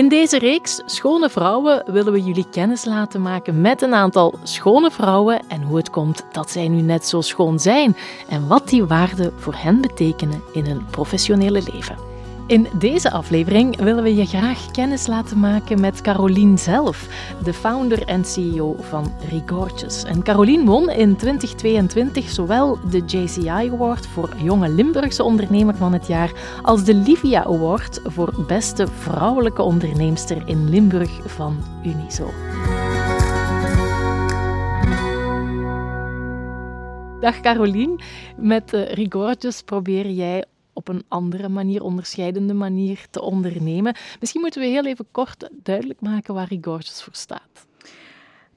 In deze reeks Schone Vrouwen willen we jullie kennis laten maken met een aantal schone vrouwen en hoe het komt dat zij nu net zo schoon zijn en wat die waarden voor hen betekenen in hun professionele leven. In deze aflevering willen we je graag kennis laten maken met Carolien zelf, de founder en CEO van Rigorges. En Carolien won in 2022 zowel de JCI Award voor Jonge Limburgse Ondernemer van het Jaar als de Livia Award voor Beste Vrouwelijke Onderneemster in Limburg van Uniso. Dag Carolien, met Rigorges probeer jij op een andere manier, onderscheidende manier te ondernemen. Misschien moeten we heel even kort duidelijk maken waar Rigorges voor staat.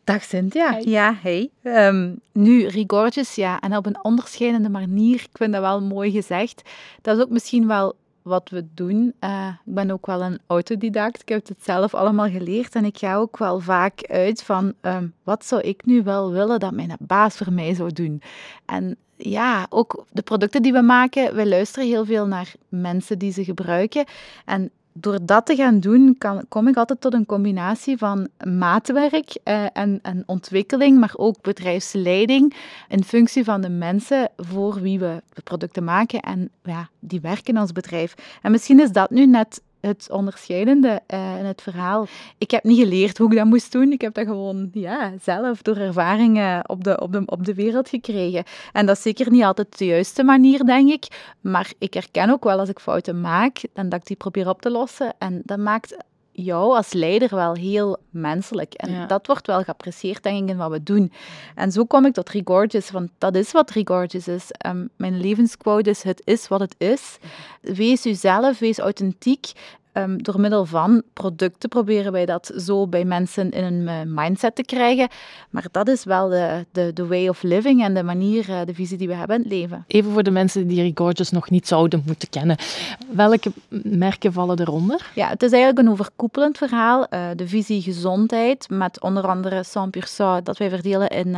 Dag Cynthia. Ja, hey. Um, nu, Rigorges, ja, en op een onderscheidende manier, ik vind dat wel mooi gezegd. Dat is ook misschien wel wat we doen. Uh, ik ben ook wel een autodidact. Ik heb het zelf allemaal geleerd. En ik ga ook wel vaak uit van um, wat zou ik nu wel willen dat mijn baas voor mij zou doen. En ja, ook de producten die we maken, we luisteren heel veel naar mensen die ze gebruiken. En door dat te gaan doen, kan, kom ik altijd tot een combinatie van maatwerk eh, en, ontwikkeling, maar ook bedrijfsleiding in functie van de mensen voor wie we de producten maken en ja, die werken als bedrijf. En misschien is dat nu net het onderscheidende uh, in het verhaal. Ik heb niet geleerd hoe ik dat moest doen. Ik heb dat gewoon ja, zelf door ervaringen op de, op, de, op de wereld gekregen. En dat is zeker niet altijd de juiste manier, denk ik. Maar ik herken ook wel als ik fouten maak, dan dat ik die probeer op te lossen. En dat maakt jou als leider wel heel menselijk. En dat wordt wel geapprecieerd, denk ik, in wat we doen. En zo kom ik tot Regorgeous, want dat is wat Regorgeous is. Um, mijn levensquote is, het is wat het is. Wees uzelf, wees authentiek. Um, door middel van producten proberen wij dat zo bij mensen in een uh, mindset te krijgen. Maar dat is wel de, de, de way of living en de manier, uh, de visie die we hebben in het leven. Even voor de mensen die Regorgeous nog niet zouden moeten kennen. Welke merken vallen eronder? Ja, het is eigenlijk een overkoepelend verhaal. Uh, de visie gezondheid, met onder andere Saint-Pursault, dat wij verdelen in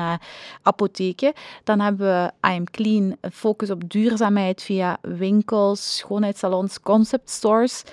apotheken. Dan hebben we I Am Clean, focus op duurzaamheid via winkels, schoonheidssalons, concept stores.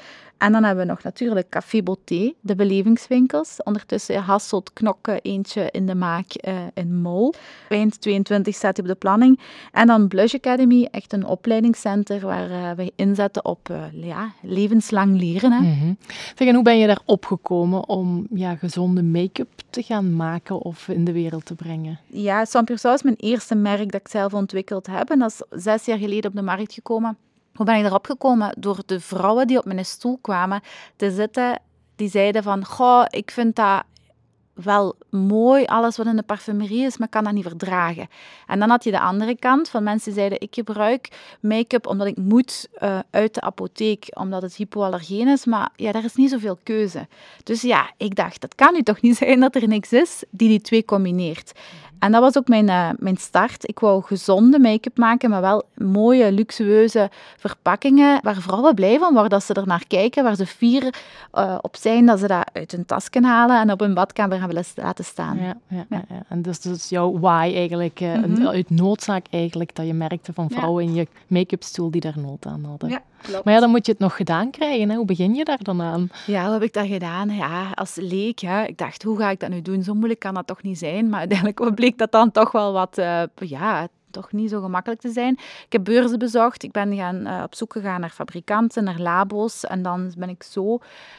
En dan hebben we nog natuurlijk Café Beauté, de belevingswinkels. Ondertussen Hasselt, Knokke, eentje in de maak uh, in Mol. Eind 22 staat hij op de planning. En dan Blush Academy, echt een opleidingscentrum waar uh, wij inzetten op uh, ja, levenslang leren. Hè. Mm -hmm. Zeg, en hoe ben je daar opgekomen om ja, gezonde make-up te gaan maken of in de wereld te brengen? Ja, Saint-Pursault is mijn eerste merk dat ik zelf ontwikkeld heb. En dat is zes jaar geleden op de markt gekomen. Ben ik erop gekomen? Door de vrouwen die op mijn stoel kwamen te zitten, die zeiden van, goh, ik vind dat wel mooi, alles wat in de parfumerie is, maar kan dat niet verdragen. En dan had je de andere kant van mensen die zeiden, ik gebruik make-up omdat ik moet uh, uit de apotheek, omdat het hypoallergeen is, maar ja, daar is niet zoveel keuze. Dus ja, ik dacht, dat kan nu toch niet zijn dat er niks is die die twee combineert. En dat was ook mijn, uh, mijn start. Ik wou gezonde make-up maken, maar wel mooie, luxueuze verpakkingen waar vrouwen blij van worden als ze er naar kijken, waar ze fier uh, op zijn dat ze dat uit hun tas kunnen halen en op hun badkamer gaan willen laten staan. Ja, ja, ja. ja. en dus dat is jouw why eigenlijk, uh, mm -hmm. uit noodzaak eigenlijk, dat je merkte van vrouwen in je make-up stoel die daar nood aan hadden. Ja, klopt. Maar ja, dan moet je het nog gedaan krijgen. Hè? Hoe begin je daar dan aan? Ja, hoe heb ik dat gedaan? Ja, als leek, hè. ik dacht, hoe ga ik dat nu doen? Zo moeilijk kan dat toch niet zijn? Maar uiteindelijk bleek dat dan toch wel wat, uh, ja, toch niet zo gemakkelijk te zijn. Ik heb beurzen bezocht. Ik ben gaan, uh, op zoek gegaan naar fabrikanten, naar labo's. En dan ben ik zo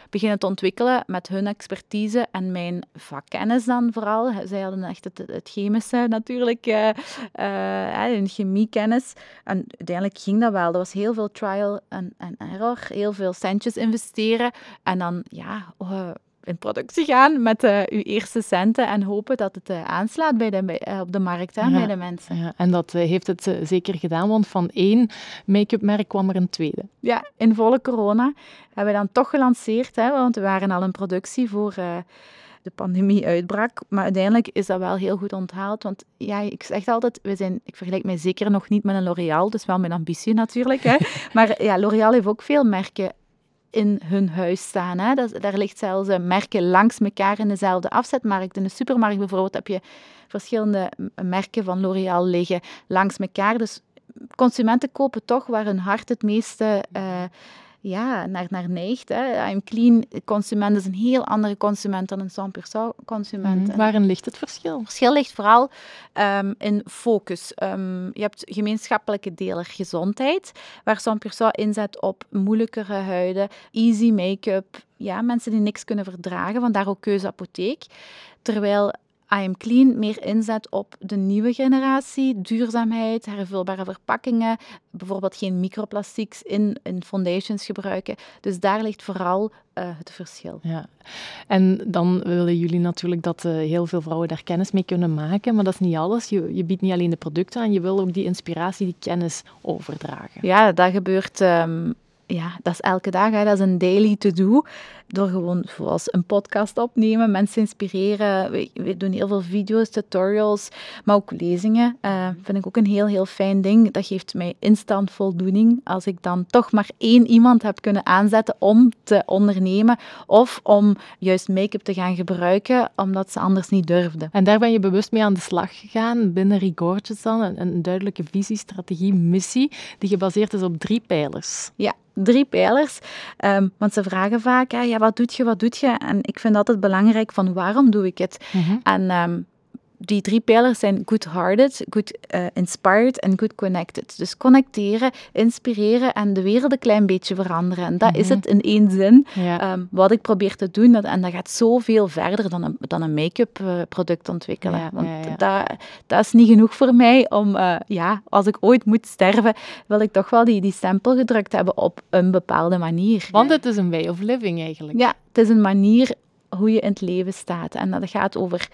beginnen te ontwikkelen met hun expertise en mijn vakkennis dan vooral. Zij hadden echt het, het chemische natuurlijk, uh, hun chemiekennis. En uiteindelijk ging dat wel. Er was heel veel trial en error, heel veel centjes investeren. En dan, ja in productie gaan met uh, uw eerste centen en hopen dat het uh, aanslaat bij de, bij, uh, op de markt, hè, ja, bij de mensen. Ja, en dat heeft het zeker gedaan, want van één make-up merk kwam er een tweede. Ja, in volle corona hebben we dan toch gelanceerd, hè, want we waren al in productie voor de pandemie uitbrak. Maar uiteindelijk is dat wel heel goed onthaald. Want ja, ik zeg altijd, we zijn, ik vergelijk mij zeker nog niet met een L'Oréal, dus wel mijn ambitie natuurlijk. Hè. maar ja, L'Oréal heeft ook veel merken in hun huis staan. Hè. Daar ligt zelfs merken langs elkaar in dezelfde afzetmarkt. In de supermarkt bijvoorbeeld heb je verschillende merken van L'Oréal liggen langs elkaar. Dus consumenten kopen toch waar hun hart het meeste uh, ja, naar, naar neigt. Hè. I'm Clean consument is een heel andere consument dan een Sans consument. Mm, waarin ligt het verschil? Het verschil ligt vooral um, in focus. Um, je hebt gemeenschappelijke deler gezondheid, waar Sans inzet op moeilijkere huiden, easy make-up, ja, mensen die niks kunnen verdragen, vandaar ook keuze apotheek. Terwijl I Am Clean meer inzet op de nieuwe generatie, duurzaamheid, hervulbare verpakkingen, bijvoorbeeld geen microplastics in, in foundations gebruiken. Dus daar ligt vooral uh, het verschil. Ja. En dan willen jullie natuurlijk dat uh, heel veel vrouwen daar kennis mee kunnen maken, maar dat is niet alles. Je, je biedt niet alleen de producten aan, je wil ook die inspiratie, die kennis overdragen. Ja, dat gebeurt um, ja, dat is elke dag, hè. dat is een daily to-do. Door gewoon zoals een podcast opnemen, mensen inspireren. We, doen heel veel video's, tutorials, maar ook lezingen. Uh, vind ik ook een heel, heel fijn ding. Dat geeft mij instant voldoening als ik dan toch maar één iemand heb kunnen aanzetten om te ondernemen of om juist make-up te gaan gebruiken, omdat ze anders niet durfden. En daar ben je bewust mee aan de slag gegaan, binnen Rigorges dan, een, een duidelijke visie, strategie, missie, die gebaseerd is op drie pijlers. Ja, drie pijlers. Um, want ze vragen vaak, ja, wat doet je, wat doet je? En ik vind altijd belangrijk van waarom doe ik het? Mm En um, die drie pijlers zijn good-hearted, good uh, inspired en good connected. Dus connecteren, inspireren en de wereld een klein beetje veranderen. En dat is mhm. het in één zin ja. um, wat ik probeer te doen. Dat, en dat gaat zoveel verder dan een, dan een make-up uh, product ontwikkelen. Ja, Want ja, dat, dat is niet genoeg voor mij om, uh, ja, als ik ooit moet sterven, wil ik toch wel die, die stempel gedrukt hebben op een bepaalde manier. Want het is een way of living eigenlijk. Ja, het is een manier hoe je in het leven staat. En dat gaat over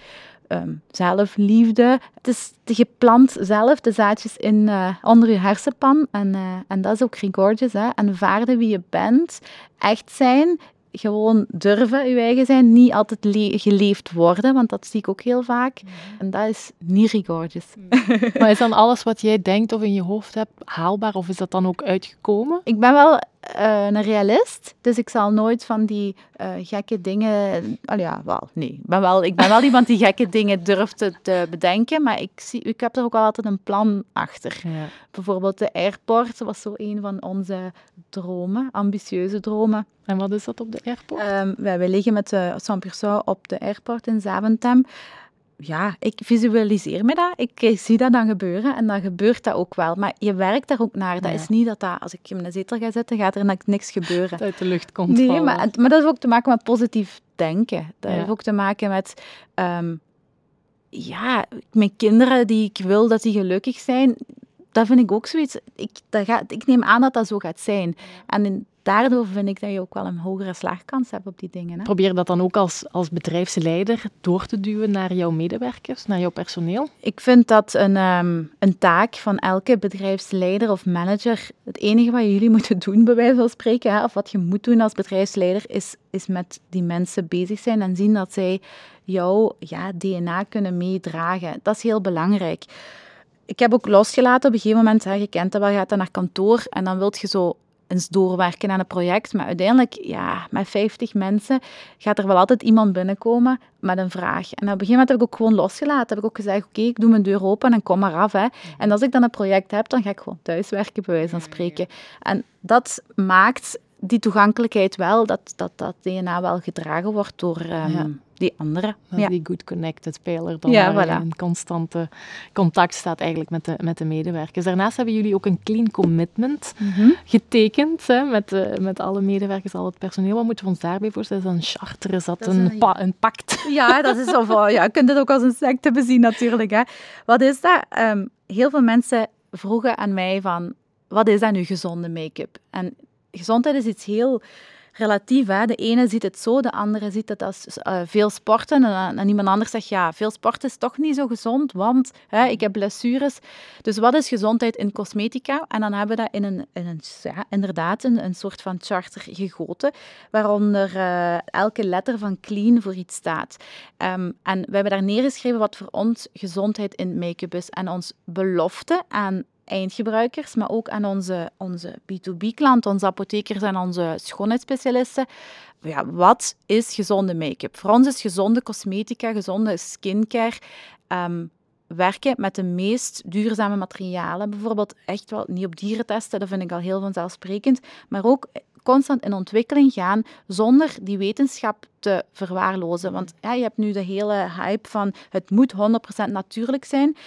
um, zelfliefde. Het is geplant zelf, de zaadjes in, uh, onder je hersenpan. En, uh, en dat is ook Gorgeous. Hè? En vaarden wie je bent, echt zijn, gewoon durven je eigen zijn, niet altijd geleefd worden, want dat zie ik ook heel vaak. Mhm. En dat is niet rigorous. Mhm. maar is dan alles wat jij denkt of in je hoofd hebt haalbaar, of is dat dan ook uitgekomen? Ik ben wel uh, een realist, dus ik zal nooit van die uh, gekke dingen... Oh ja, wel, nee. Ik ben wel, ik ben wel iemand die gekke dingen durft te, te, bedenken, maar ik, zie, ik heb er ook altijd een plan achter. Ja. Bijvoorbeeld de airport was zo een van onze dromen, ambitieuze dromen. En wat is dat op de airport? Um, wij, liggen met de Saint-Purcell op de airport in Zaventem ja, ik visualiseer me dat. Ik zie dat dan gebeuren en dan gebeurt dat ook wel. Maar je werkt daar ook naar. Dat is niet dat, dat als ik in een zetel ga zitten, gaat er niks gebeuren. Dat uit de lucht komt Nee, maar, maar, dat heeft ook te maken met positief denken. Dat heeft ook te maken met... Um, ja, mijn kinderen die ik wil dat die gelukkig zijn, dat vind ik ook zoiets. Ik, dat gaat, ik neem aan dat dat zo gaat zijn. En in, daardoor vind ik dat je ook wel een hogere slagkans hebt op die dingen. Hè. Probeer dat dan ook als, als bedrijfsleider door te duwen naar jouw medewerkers, naar jouw personeel? Ik vind dat een, um, een taak van elke bedrijfsleider of manager. Het enige wat jullie moeten doen, bij wijze van spreken, hè, of wat je moet doen als bedrijfsleider, is, is met die mensen bezig zijn en zien dat zij jouw ja, DNA kunnen meedragen. Dat is heel belangrijk ik heb ook losgelaten op een gegeven moment. Hè, je kent dat wel, je gaat dan naar kantoor en dan wilt je zo eens doorwerken aan een project. Maar uiteindelijk, ja, met 50 mensen gaat er wel altijd iemand binnenkomen met een vraag. En op een gegeven moment heb ik ook gewoon losgelaten. Heb ik ook gezegd, oké, ik doe mijn deur open en kom maar af. Hè. En als ik dan een project heb, dan ga ik gewoon thuiswerken, bij wijze van spreken. En dat maakt die toegankelijkheid wel, dat dat, dat DNA wel gedragen wordt door um, die anderen. ja. Die good connected speler dan ja, voilà. in constante contact staat eigenlijk met de, met de medewerkers. Daarnaast hebben jullie ook een clean commitment mhm. getekend hè, met, uh, met alle medewerkers, al het personeel. Wat moeten we ons daarbij voorstellen? Is dat een charter? Is dat, een, een, een, pact? Ja, dat is of, ja, je kunt het ook als een secte bezien natuurlijk. Hè. Wat is dat? Um, heel veel mensen vroegen aan mij van, wat is dat nu gezonde make-up? En gezondheid is iets heel relatief. Hè? De ene ziet het zo, de andere ziet het als uh, veel sporten. En, en, iemand anders zegt, ja, veel sporten is toch niet zo gezond, want ik heb blessures. Dus wat is gezondheid in cosmetica? En dan hebben we dat in een, in een ja, inderdaad een, een soort van charter gegoten, waaronder uh, elke letter van clean voor iets staat. Um, en we hebben daar neergeschreven wat voor ons gezondheid in make-up is. En ons belofte aan eindgebruikers, maar ook aan onze, onze B2B-klanten, onze apothekers en onze schoonheidsspecialisten. Ja, wat is gezonde make-up? Voor ons is gezonde cosmetica, gezonde skincare um, werken met de meest duurzame materialen. Bijvoorbeeld echt wel niet op dieren testen, dat vind ik al heel vanzelfsprekend. Maar ook constant in ontwikkeling gaan zonder die wetenschap te verwaarlozen. Want ja, je hebt nu de hele hype van het moet 100% natuurlijk zijn.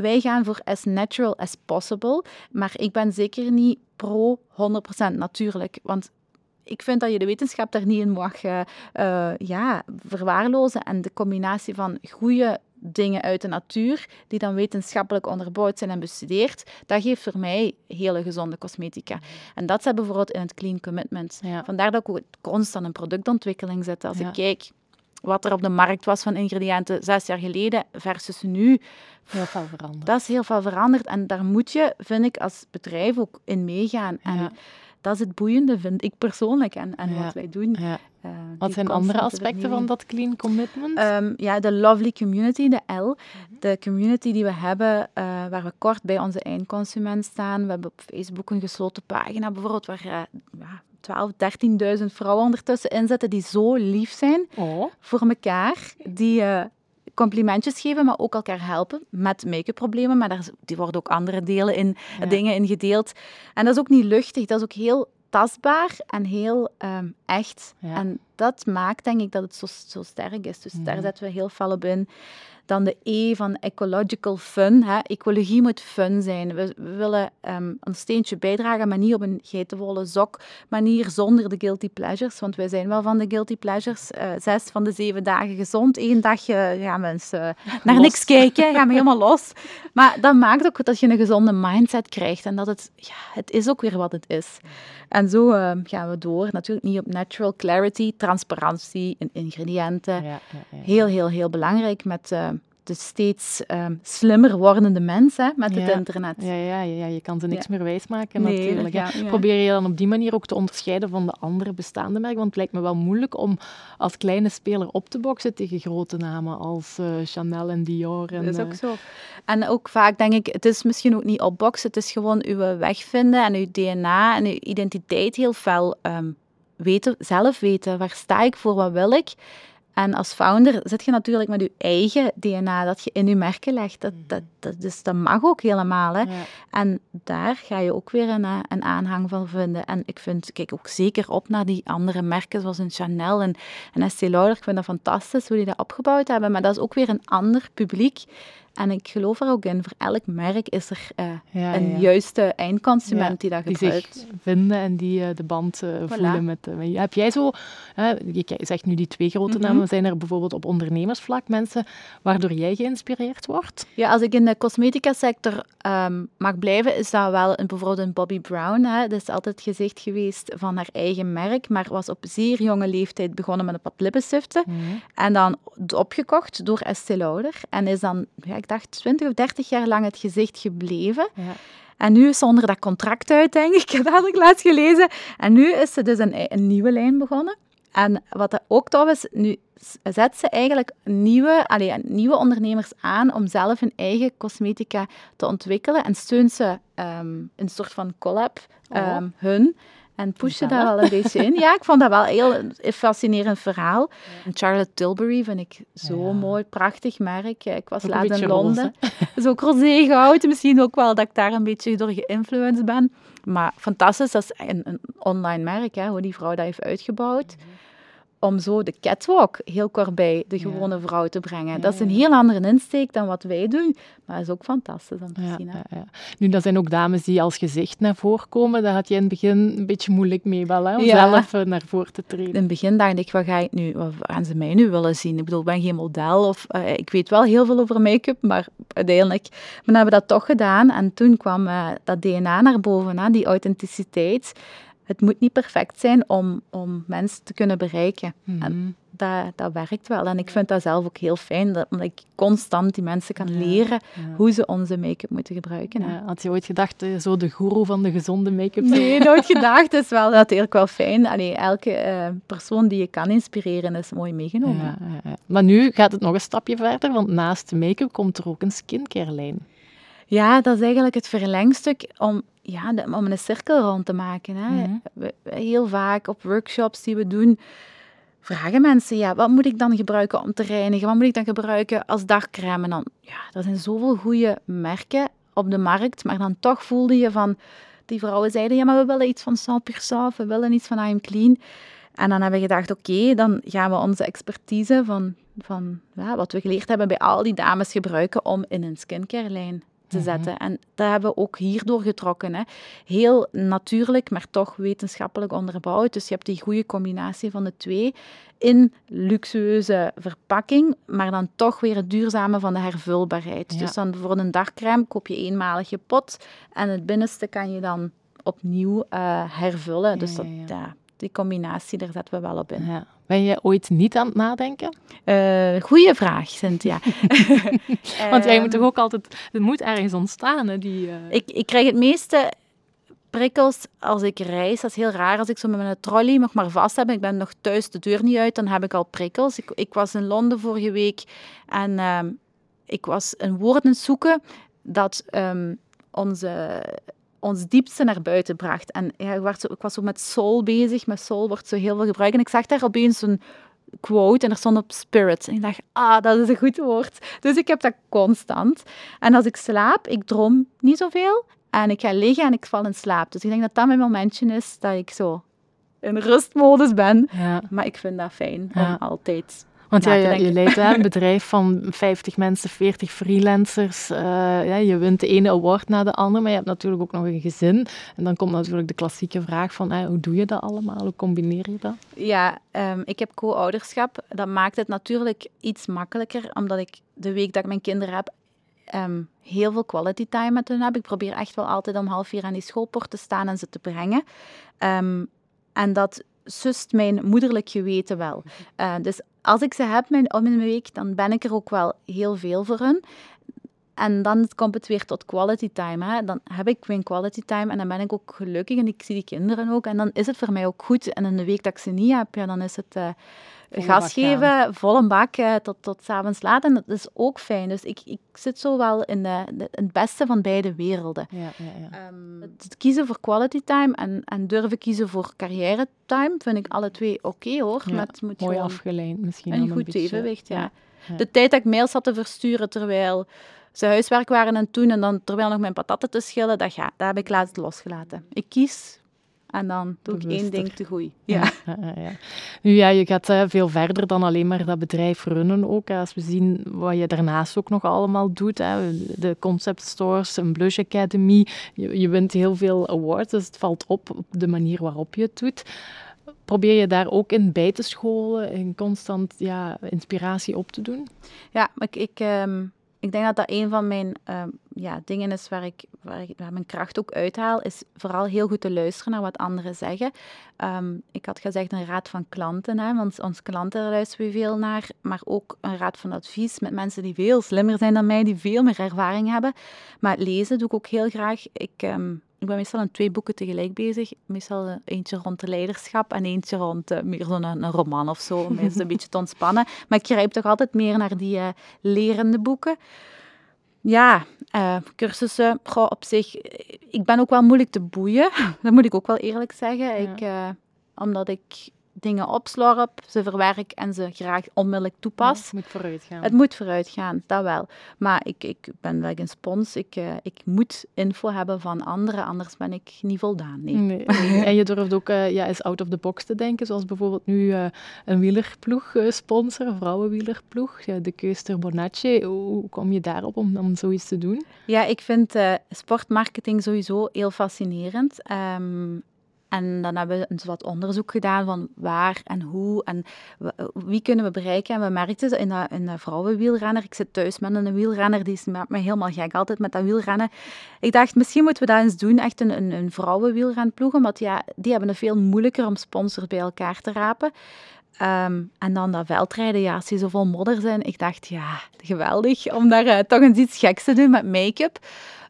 Wij gaan voor as natural as possible, maar ik ben zeker niet pro 100% natuurlijk. Want ik vind dat je de wetenschap daar niet in mag uh, ja, verwaarlozen. En de combinatie van goede dingen uit de natuur, die dan wetenschappelijk onderbouwd zijn en bestudeerd, dat geeft voor mij hele gezonde cosmetica. En dat zit bijvoorbeeld in het Clean Commitment. Vandaar dat ik ook constant in productontwikkeling zit. Als ik kijk wat er op de markt was van ingrediënten zes jaar geleden versus nu. Heel veel veranderd. Dat is heel veel veranderd. En daar moet je, vind ik, als bedrijf ook in meegaan. En dat is het boeiende, vind ik persoonlijk, en, en wat wij doen. Ja. Uh, wat zijn andere aspecten van dat clean commitment? Um, ja, de lovely community, de L. Mhm. De community die we hebben, uh, waar we kort bij onze eindconsument staan. We hebben op Facebook een gesloten pagina bijvoorbeeld, waar uh, ja, 12, 13.000 vrouwen ondertussen inzetten die zo lief zijn oh. voor elkaar. Die complimentjes geven, maar ook elkaar helpen met make-up problemen. Maar daar die worden ook andere delen in, dingen in gedeeld. En dat is ook niet luchtig, dat is ook heel tastbaar en heel um, echt. En dat maakt denk ik dat het zo, zo sterk is. Dus daar mhm. zetten we heel fel op in. Dan de E van ecological fun. Hè. Ecologie moet fun zijn. We, willen um, een steentje bijdragen, maar niet op een geitenwolle zok manier, zonder de guilty pleasures. Want wij zijn wel van de guilty pleasures. Uh, zes van de zeven dagen gezond. Eén dagje gaan mensen naar niks kijken, gaan we helemaal los. Maar dat maakt ook dat je een gezonde mindset krijgt. En dat het, ja, het is ook weer wat het is. En zo uh, gaan we door. Natuurlijk niet op natural clarity, transparantie in ingrediënten. Ja, ja, ja. Heel, heel, heel belangrijk met uh, de steeds um, slimmer wordende mensen met het internet. Ja, ja, ja, je kan ze niks meer wijsmaken nee, natuurlijk. Probeer je dan op die manier ook te onderscheiden van de andere bestaande merken? Want het lijkt me wel moeilijk om als kleine speler op te boksen tegen grote namen als uh, Chanel en Dior. En, dat is ook zo. En ook vaak denk ik, het is misschien ook niet opboksen, het is gewoon uw weg vinden en uw DNA en uw identiteit heel fel um, weten, zelf weten. Waar sta ik voor, wat wil ik? En als founder zit je natuurlijk met je eigen DNA dat je in je merken legt. Dat, dat, dat, dus dat mag ook helemaal. Hè. En daar ga je ook weer een, eh, een aanhang van vinden. En ik vind, kijk ook zeker op naar die andere merken, zoals een Chanel en, en Estée Lauder. Ik vind dat fantastisch hoe die dat opgebouwd hebben. Maar dat is ook weer een ander publiek en ik geloof er ook in, voor elk merk is er uh, een juiste eindconsument die dat gebruikt. Die zich vinden en die uh, de band uh, voelen met... heb jij zo... je zegt nu die twee grote mhm. namen. Zijn er bijvoorbeeld op ondernemersvlak mensen waardoor jij geïnspireerd wordt? Ja, als ik in de cosmetica sector um, mag blijven, is dat wel een, bijvoorbeeld een Bobbi Brown. Hè. Dat is altijd gezicht geweest van haar eigen merk, maar was op zeer jonge leeftijd begonnen met een wat lippenstiften. Mhm. En dan opgekocht door Estée Lauder. En is dan... Ja, dacht, 20 of 30 jaar lang het gezicht gebleven. Ja. En nu is ze onder dat contract uit, denk ik. Dat had ik laatst gelezen. En nu is ze dus een, een nieuwe lijn begonnen. En wat ook tof is, nu zet ze eigenlijk nieuwe, allee, nieuwe ondernemers aan om zelf hun eigen cosmetica te ontwikkelen. En steunt ze um, een soort van collab um, hun. En pushen daar wel een beetje in. Ja, ik vond dat wel een heel fascinerend verhaal. Charlotte Tilbury vind ik zo mooi, prachtig merk. Ik was laat in Londen. Zo rosé goud. Misschien ook wel dat ik daar een beetje door geïnfluenced ben. Maar fantastisch, dat is een, een online merk, hè, hoe die vrouw dat heeft uitgebouwd. Mhm om zo de catwalk heel kort bij de gewone vrouw te brengen. dat is een heel andere insteek dan wat wij doen, maar dat is ook fantastisch om te zien. Hè? Nu, dat zijn ook dames die als gezicht naar voren komen. Daar had je in het begin een beetje moeilijk mee wel, hè, om zelf eh, naar voren te treden. In het begin dacht ik, wat, ga ik nu, wat gaan ze mij nu willen zien? Ik bedoel, ik ben geen model of uh, ik weet wel heel veel over make-up, maar uiteindelijk we hebben dat toch gedaan. En toen kwam uh, dat DNA naar boven, hè, die authenticiteit het moet niet perfect zijn om, om mensen te kunnen bereiken. En mhm. dat, dat werkt wel. En ik vind dat zelf ook heel fijn, dat, omdat ik constant die mensen kan leren hoe ze onze make-up moeten gebruiken. Ja, had je ooit gedacht, eh, zo de guru van de gezonde make-up? Nee, nooit gedacht. Het is wel natuurlijk wel fijn. Allee, elke uh, persoon die je kan inspireren is mooi meegenomen. Maar nu gaat het nog een stapje verder, want naast make-up komt er ook een skincare-lijn. Ja, dat is eigenlijk het verlengstuk om ja, om een cirkel rond te maken. Hè. Mhm. heel vaak op workshops die we doen, vragen mensen, ja, wat moet ik dan gebruiken om te reinigen? Wat moet ik dan gebruiken als dagcrème? En dan, ja, er zijn zoveel goede merken op de markt, maar dan toch voelde je van, die vrouwen zeiden, ja, maar we willen iets van 100%, we willen iets van I Am Clean. En dan hebben we gedacht, oké, dan gaan we onze expertise van, van ja, wat we geleerd hebben bij al die dames gebruiken om in een skincare te mhm. zetten. En dat hebben we ook hierdoor getrokken. Hè. Heel natuurlijk, maar toch wetenschappelijk onderbouwd. Dus je hebt die goede combinatie van de twee in luxueuze verpakking, maar dan toch weer het duurzame van de hervulbaarheid. Dus dan voor een dagcrème koop je eenmalige pot en het binnenste kan je dan opnieuw uh, hervullen. dus dat, ja, die combinatie, daar zetten we wel op in. Ja. Ben je ooit niet aan het nadenken? Uh, goeie vraag, Cynthia. Want jij moet toch ook altijd... Het moet ergens ontstaan, hè? Die, uh... ik, ik krijg het meeste prikkels als ik reis. Dat is heel raar. Als ik zo met mijn trolley nog maar vast heb ik ben nog thuis de deur niet uit, dan heb ik al prikkels. Ik, ik was in Londen vorige week en uh, ik was een woord aan het zoeken dat um, onze ons diepste naar buiten bracht. En ja, ik, was zo, ik was zo met soul bezig. Met soul wordt zo heel veel gebruikt. En ik zag daar opeens een quote en er stond op spirit. En ik dacht, ah, dat is een goed woord. Dus ik heb dat constant. En als ik slaap, ik droom niet zoveel. En ik ga liggen en ik val in slaap. Dus ik denk dat dat mijn momentje is dat ik zo in rustmodus ben. Ja. Maar ik vind dat fijn om altijd want ja, je, je leidt een bedrijf van 50 mensen, 40 freelancers. Uh, ja, je wint de ene award na de andere, maar je hebt natuurlijk ook nog een gezin. En dan komt natuurlijk de klassieke vraag van, hoe doe je dat allemaal? Hoe combineer je dat? Ja, um, ik heb co-ouderschap. Dat maakt het natuurlijk iets makkelijker, omdat ik de week dat ik mijn kinderen heb, um, heel veel quality time met hen heb. Ik probeer echt wel altijd om half vier aan die schoolpoort te staan en ze te brengen. Um, en dat sust mijn moederlijk geweten wel. Uh, dus als ik ze heb mijn, om in mijn week, dan ben ik er ook wel heel veel voor hun. En dan komt het weer tot quality time. Hè. Dan heb ik mijn quality time en dan ben ik ook gelukkig en ik zie die kinderen ook. En dan is het voor mij ook goed. En in de week dat ik ze niet heb, ja, dan is het uh, gas geven, vol een bak uh, tot, tot s'avonds laat. En dat is ook fijn. Dus ik, ik zit zo wel in, de, het beste van beide werelden. Ja, ja, ja. Um, het kiezen voor quality time en, en durven kiezen voor carrière time vind ik alle twee oké hoor. Met, moet mooi afgeleid misschien. Een goed evenwicht, ja. De tijd dat ik mails had te versturen terwijl ze huiswerk waren en toen en dan terwijl nog mijn patatten te schillen, dat, ja, dat heb ik laatst losgelaten. Ik kies en dan doe ik één ding te goed. Ja. Ja, ja, Nu ja, je gaat uh, veel verder dan alleen maar dat bedrijf runnen ook. Als we zien wat je daarnaast ook nog allemaal doet. Hè. De concept stores, een Blush Academy. Je, je wint heel veel awards, dus het valt op op de manier waarop je het doet. Probeer je daar ook in bij te scholen en constant ja, inspiratie op te doen? Ja, ik, ik um ik denk dat dat een van mijn ehm, ja, dingen is waar ik, waar ik mijn kracht ook uithaal, is vooral heel goed te luisteren naar wat anderen zeggen. Ehm, ik had gezegd een raad van klanten, hè, want onze klanten luisteren we veel naar, maar ook een raad van advies met mensen die veel slimmer zijn dan mij, die veel meer ervaring hebben. Maar lezen doe ik ook heel graag. Ik, ehm, ik ben meestal aan twee boeken tegelijk bezig. Meestal eh, eentje rond de leiderschap en eentje rond uh, meer zo'n een, roman of zo, om eens een beetje te ontspannen. Maar ik grijp toch altijd meer naar die uh, lerende boeken. Ja, uh, cursussen, goh, op zich, ik ben ook wel moeilijk te boeien. Dat moet ik ook wel eerlijk zeggen. Ik, omdat ik dingen opslorp, ze verwerk en ze graag onmiddellijk toepas. het moet vooruit gaan. Het moet vooruit gaan, dat wel. Maar ik, ik ben wel een spons. Ik, uh, ik moet info hebben van anderen, anders ben ik niet voldaan. Nee. nee, En je durft ook uh, ja, eens out of the box te denken, zoals bijvoorbeeld nu uh, een wielerploeg sponsor, een vrouwenwielerploeg, de Keuster Bonacci. Hoe kom je daarop om, om zoiets te doen? Ja, ik vind sportmarketing sowieso heel fascinerend. Um, en dan hebben we eens wat onderzoek gedaan van waar en hoe en wie kunnen we bereiken. En we merkten in een, in vrouwenwielrenner, ik zit thuis met een wielrenner, die maakt me helemaal gek altijd met dat wielrennen. Ik dacht, misschien moeten we dat eens doen, echt een, een, een vrouwenwielrenploeg, want ja, die hebben het veel moeilijker om sponsors bij elkaar te rapen. Ehm, en dan dat veldrijden, ja, als die vol modder zijn, ik dacht, ja, geweldig om daar uh, toch eens iets geks te doen met make-up.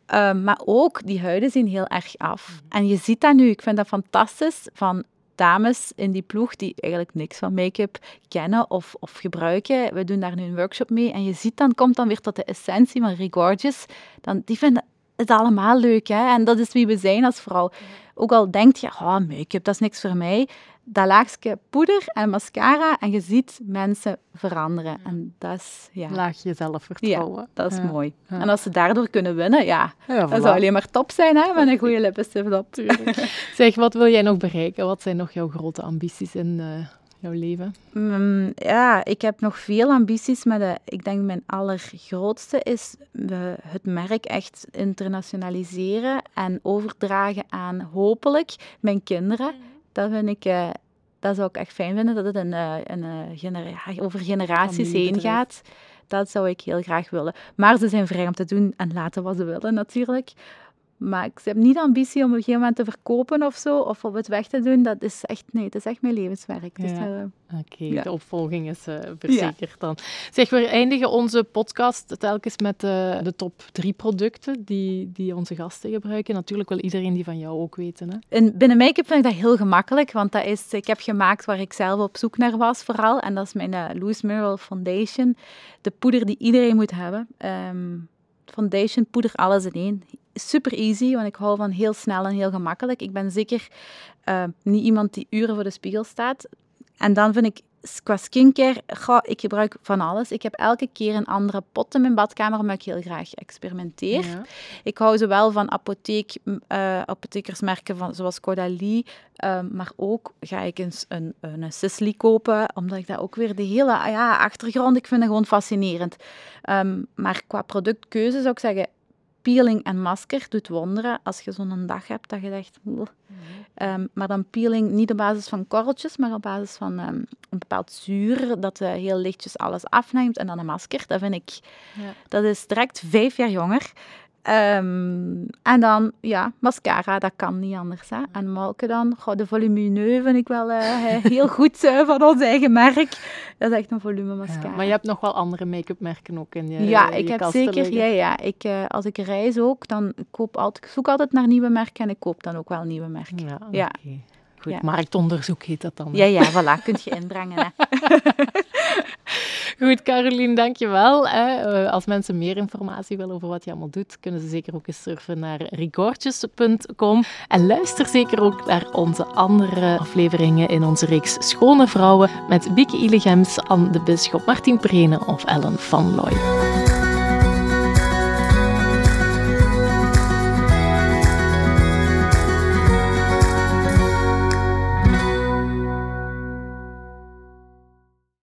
Ehm, maar ook, die huiden zien heel erg af. Mhm. En je ziet dat nu, ik vind dat fantastisch, van dames in die ploeg die eigenlijk niks van make-up kennen of, of gebruiken. We doen daar nu een workshop mee en je ziet dan, komt dan weer tot de essentie van Regorgeous. Dan, die vinden het allemaal leuk, hè. En dat is wie we zijn als vrouw. Ook al denkt je, oh, make-up, dat is niks voor mij, dat laagje poeder en mascara en je ziet mensen veranderen. En dat is, ja... Laag je zelfvertrouwen. Ja, dat is mooi. En als ze daardoor kunnen winnen, ja, dat zou alleen maar top zijn, hè, met een goede lippenstift op. zeg, wat wil jij nog bereiken? Wat zijn nog jouw grote ambities in uh, jouw leven? Mm, ja, ik heb nog veel ambities, maar de, ik denk mijn allergrootste is de, het merk echt internationaliseren en overdragen aan hopelijk mijn kinderen. Dat vind ik... Uh, dat zou ik echt fijn vinden, dat het een, eh, een, een genera over generaties heen gaat. Dat zou ik heel graag willen. Maar ze zijn vrij om te doen en laten wat ze willen natuurlijk. Maar ik heb niet de ambitie om op een gegeven moment te verkopen of zo, of op het weg te doen. Dat is echt, nee, het is echt mijn levenswerk. Dus, uh, Oké, de opvolging is uh, verzekerd dan. Zeg, we eindigen onze podcast telkens met uh, de top drie producten die, die onze gasten gebruiken. Natuurlijk wil iedereen die van jou ook weten. Hè? In, binnen make-up vind ik dat heel gemakkelijk, want dat is, ik heb gemaakt waar ik zelf op zoek naar was vooral. En dat is mijn Loose Mineral Foundation. De poeder die iedereen moet hebben. Um, foundation, poeder, alles in één super easy, want ik hou van heel snel en heel gemakkelijk. Ik ben zeker uh, niet iemand die uren voor de spiegel staat. En dan vind ik qua skincare, goh, ik gebruik van alles. Ik heb elke keer een andere pot in mijn badkamer, omdat ik heel graag experimenteer. Ik hou zowel van apotheek, uh, apothekersmerken van, zoals Caudalie, uh, maar ook ga ik eens een, een, Sisley kopen, omdat ik dat ook weer de hele ja, achtergrond, ik vind het gewoon fascinerend. Um, maar qua productkeuze zou ik zeggen, peeling en masker doet wonderen als je zo'n dag hebt dat je denkt... Um, maar dan peeling niet op basis van korreltjes, maar op basis van um, een bepaald zuur dat uh, heel lichtjes alles afneemt. En dan een masker, dat vind ik... Ja. Dat is direct vijf jaar jonger. Um, en dan, ja, mascara, dat kan niet anders. Hè. En Malke dan, goh, de volumineux vind ik wel uh, heel goed uh, van ons eigen merk. Dat is echt een volume mascara. Ja, maar je hebt nog wel andere make-up merken ook in je Ja, ik heb zeker, ja, ja. Ik, uh, als ik reis ook, dan koop altijd, ik zoek altijd naar nieuwe merken en ik koop dan ook wel nieuwe merken. Ja, ja. Goed, ja. marktonderzoek heet dat dan. Ja, ja, voilà, kun je inbrengen. Hè. Goed, Caroline, dankjewel. Uh, als mensen meer informatie willen over wat je allemaal doet, kunnen ze zeker ook eens surfen naar rigortjes.com. En luister zeker ook naar onze andere afleveringen in onze reeks Schone Vrouwen met Bieke Illegems, Anne de Bisschop, Martin Prene of Ellen van Looy.